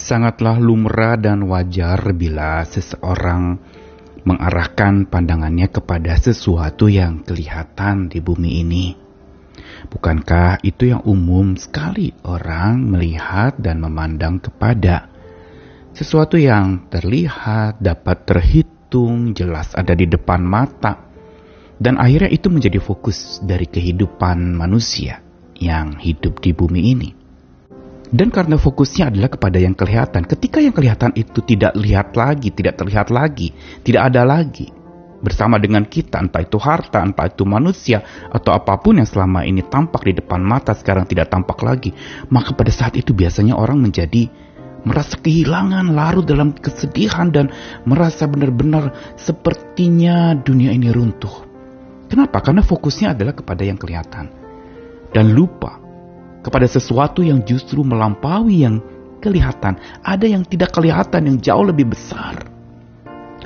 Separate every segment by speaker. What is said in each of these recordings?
Speaker 1: Sangatlah lumrah dan wajar bila seseorang mengarahkan pandangannya kepada sesuatu yang kelihatan di bumi ini. Bukankah itu yang umum sekali orang melihat dan memandang kepada sesuatu yang terlihat, dapat terhitung, jelas ada di depan mata, dan akhirnya itu menjadi fokus dari kehidupan manusia yang hidup di bumi ini. Dan karena fokusnya adalah kepada yang kelihatan, ketika yang kelihatan itu tidak lihat lagi, tidak terlihat lagi, tidak ada lagi bersama dengan kita, entah itu harta, entah itu manusia, atau apa pun yang selama ini tampak di depan mata sekarang tidak tampak lagi, maka pada saat itu biasanya orang menjadi merasa kehilangan, larut dalam kesedihan dan merasa benar-benar sepertinya dunia ini runtuh. Kenapa? Karena fokusnya adalah kepada yang kelihatan dan lupa kepada sesuatu yang justru melampaui yang kelihatan. Ada yang tidak kelihatan yang jauh lebih besar.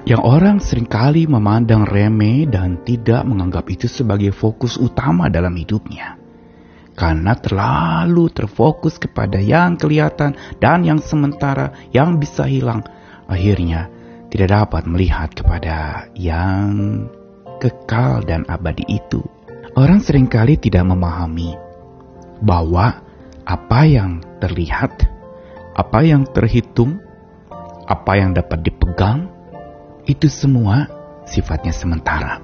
Speaker 1: Yang orang sering kali memandang remeh dan tidak menganggap itu sebagai fokus utama dalam hidupnya. Karena terlalu terfokus kepada yang kelihatan dan yang sementara yang bisa hilang. Akhirnya tidak dapat melihat kepada yang kekal dan abadi itu. Orang sering kali tidak memahami bahwa apa yang terlihat, apa yang terhitung, apa yang dapat dipegang, itu semua sifatnya sementara.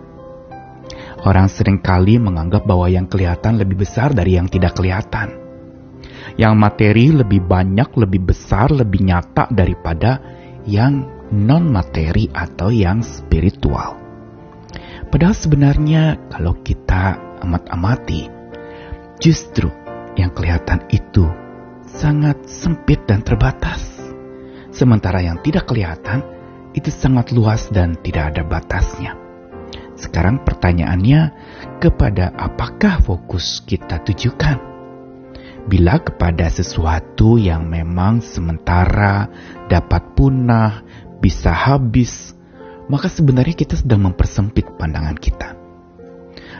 Speaker 1: Orang sering kali menganggap bahwa yang kelihatan lebih besar dari yang tidak kelihatan. Yang materi lebih banyak, lebih besar, lebih nyata daripada yang non-materi atau yang spiritual. Padahal sebenarnya kalau kita amat-amati, justru yang kelihatan itu sangat sempit dan terbatas. Sementara yang tidak kelihatan itu sangat luas dan tidak ada batasnya. Sekarang pertanyaannya, kepada apakah fokus kita tujukan? Bila kepada sesuatu yang memang sementara dapat punah, bisa habis, maka sebenarnya kita sedang mempersempit pandangan kita.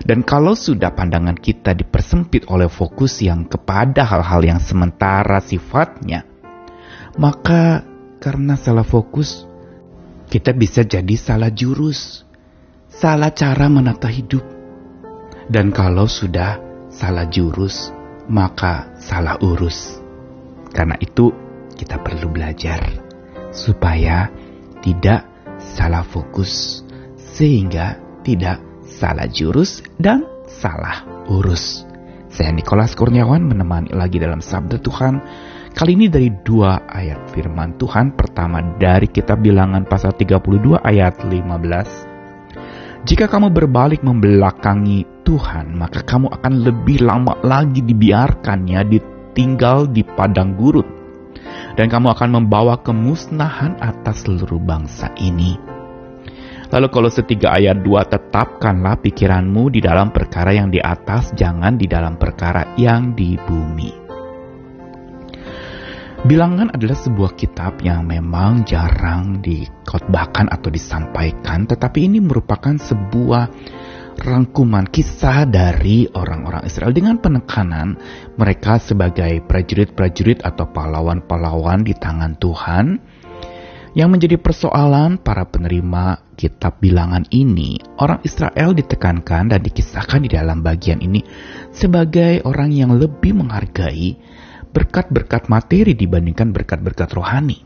Speaker 1: Dan kalau sudah pandangan kita dipersempit oleh fokus yang kepada hal-hal yang sementara sifatnya, maka karena salah fokus, kita bisa jadi salah jurus, salah cara menata hidup. Dan kalau sudah salah jurus, maka salah urus. Karena itu, kita perlu belajar supaya tidak salah fokus, sehingga tidak salah jurus dan salah urus. Saya Nikolas Kurniawan menemani lagi dalam Sabda Tuhan. Kali ini dari dua ayat firman Tuhan. Pertama dari kitab bilangan pasal 32 ayat 15. Jika kamu berbalik membelakangi Tuhan, maka kamu akan lebih lama lagi dibiarkannya ditinggal di padang gurun dan kamu akan membawa kemusnahan atas seluruh bangsa ini. Lalu kalau setiga ayat dua tetapkanlah pikiranmu di dalam perkara yang di atas, jangan di dalam perkara yang di bumi. Bilangan adalah sebuah kitab yang memang jarang dikotbahkan atau disampaikan, tetapi ini merupakan sebuah rangkuman kisah dari orang-orang Israel dengan penekanan mereka sebagai prajurit-prajurit atau pahlawan-pahlawan di tangan Tuhan. Yang menjadi persoalan para penerima kitab bilangan ini, orang Israel ditekankan dan dikisahkan di dalam bagian ini sebagai orang yang lebih menghargai berkat-berkat materi dibandingkan berkat-berkat rohani.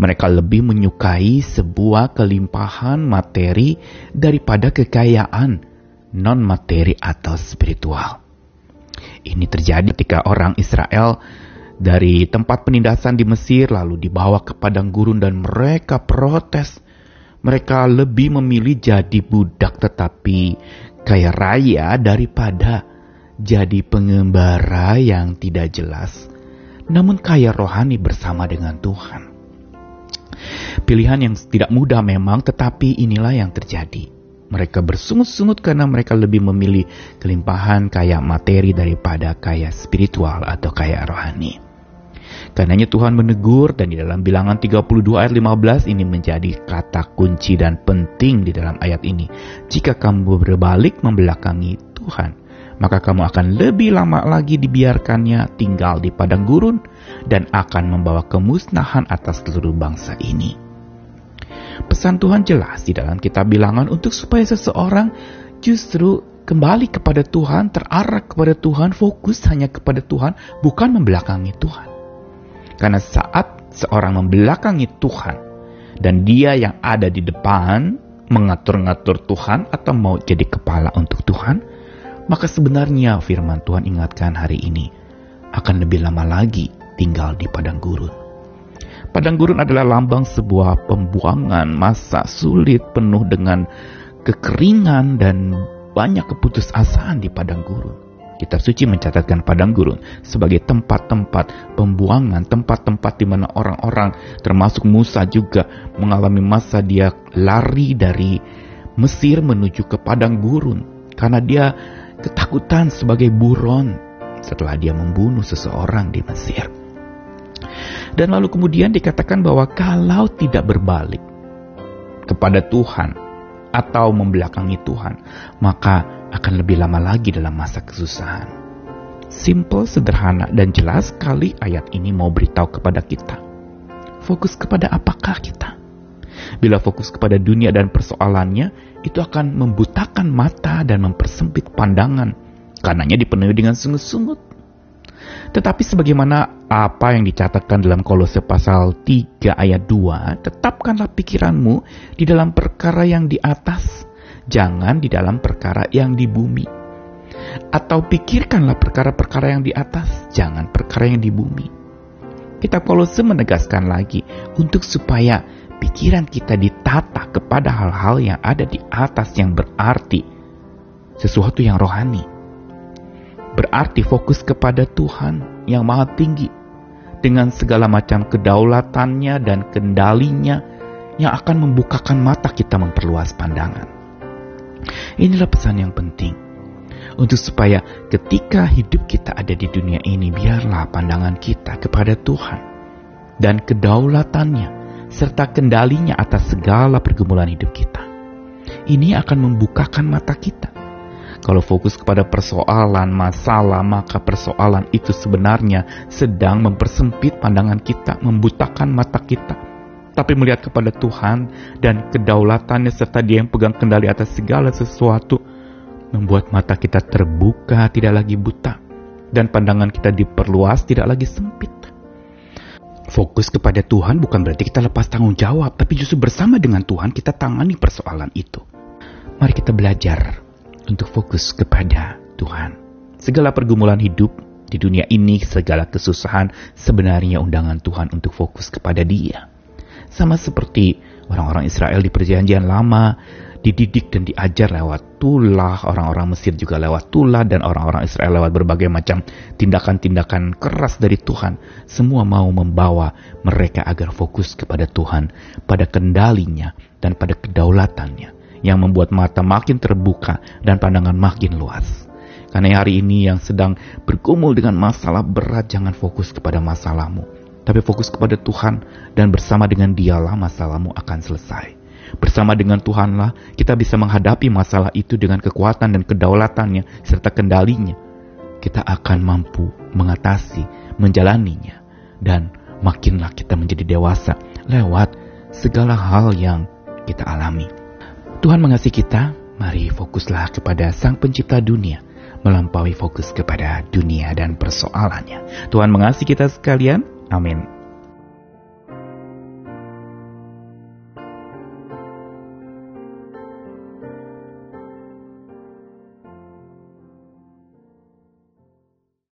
Speaker 1: Mereka lebih menyukai sebuah kelimpahan materi daripada kekayaan non-materi atau spiritual. Ini terjadi ketika orang Israel dari tempat penindasan di Mesir lalu dibawa ke padang gurun dan mereka protes. Mereka lebih memilih jadi budak tetapi kaya raya daripada jadi pengembara yang tidak jelas namun kaya rohani bersama dengan Tuhan. Pilihan yang tidak mudah memang, tetapi inilah yang terjadi. Mereka bersungut-sungut karena mereka lebih memilih kelimpahan kaya materi daripada kaya spiritual atau kaya rohani. Karenanya Tuhan menegur dan di dalam bilangan 32 ayat 15 ini menjadi kata kunci dan penting di dalam ayat ini. Jika kamu berbalik membelakangi Tuhan, maka kamu akan lebih lama lagi dibiarkannya tinggal di padang gurun dan akan membawa kemusnahan atas seluruh bangsa ini. Pesan Tuhan jelas di dalam kitab bilangan untuk supaya seseorang justru kembali kepada Tuhan, terarah kepada Tuhan, fokus hanya kepada Tuhan, bukan membelakangi Tuhan. Karena saat seorang membelakangi Tuhan, dan dia yang ada di depan mengatur-ngatur Tuhan atau mau jadi kepala untuk Tuhan, maka sebenarnya firman Tuhan ingatkan hari ini akan lebih lama lagi tinggal di padang gurun. Padang gurun adalah lambang sebuah pembuangan masa sulit penuh dengan kekeringan dan banyak keputusasaan di padang gurun. Kitab suci mencatatkan padang gurun sebagai tempat-tempat pembuangan, tempat-tempat di mana orang-orang termasuk Musa juga mengalami masa dia lari dari Mesir menuju ke padang gurun karena dia ketakutan sebagai buron setelah dia membunuh seseorang di Mesir. Dan lalu kemudian dikatakan bahwa kalau tidak berbalik kepada Tuhan atau membelakangi Tuhan, maka akan lebih lama lagi dalam masa kesusahan. Simple, sederhana, dan jelas sekali ayat ini mau beritahu kepada kita. Fokus kepada apakah kita? Bila fokus kepada dunia dan persoalannya, itu akan membutakan mata dan mempersempit pandangan. Karenanya dipenuhi dengan sungut-sungut. Tetapi sebagaimana apa yang dicatatkan dalam kolose pasal 3 ayat 2, tetapkanlah pikiranmu di dalam perkara yang di atas, jangan di dalam perkara yang di bumi. Atau pikirkanlah perkara-perkara yang di atas, jangan perkara yang di bumi. Kitab Kolose menegaskan lagi untuk supaya pikiran kita ditata kepada hal-hal yang ada di atas yang berarti sesuatu yang rohani. Berarti fokus kepada Tuhan yang maha tinggi dengan segala macam kedaulatannya dan kendalinya yang akan membukakan mata kita memperluas pandangan. Inilah pesan yang penting untuk supaya ketika hidup kita ada di dunia ini biarlah pandangan kita kepada Tuhan dan kedaulatannya serta kendalinya atas segala pergumulan hidup kita. Ini akan membukakan mata kita. Kalau fokus kepada persoalan, masalah, maka persoalan itu sebenarnya sedang mempersempit pandangan kita, membutakan mata kita. Tapi melihat kepada Tuhan dan kedaulatannya serta dia yang pegang kendali atas segala sesuatu, membuat mata kita terbuka, tidak lagi buta. Dan pandangan kita diperluas, tidak lagi sempit. Fokus kepada Tuhan bukan berarti kita lepas tanggung jawab, tapi justru bersama dengan Tuhan kita tangani persoalan itu. Mari kita belajar untuk fokus kepada Tuhan. Segala pergumulan hidup di dunia ini, segala kesusahan sebenarnya undangan Tuhan untuk fokus kepada Dia. Sama seperti orang-orang Israel di Perjanjian Lama, dididik dan diajar lewat tulah, orang-orang Mesir juga lewat tulah, dan orang-orang Israel lewat berbagai macam tindakan-tindakan keras dari Tuhan. Semua mau membawa mereka agar fokus kepada Tuhan, pada kendalinya, dan pada kedaulatannya, yang membuat mata makin terbuka dan pandangan makin luas. Karena hari ini yang sedang bergumul dengan masalah berat, jangan fokus kepada masalahmu, tapi fokus kepada Tuhan, dan bersama dengan Dialah masalahmu akan selesai. Bersama dengan Tuhanlah, kita bisa menghadapi masalah itu dengan kekuatan dan kedaulatannya serta kendalinya. Kita akan mampu mengatasi, menjalaninya, dan makinlah kita menjadi dewasa lewat segala hal yang kita alami. Tuhan mengasihi kita, mari fokuslah kepada Sang Pencipta dunia, melampaui fokus kepada dunia dan persoalannya. Tuhan mengasihi kita sekalian. Amin.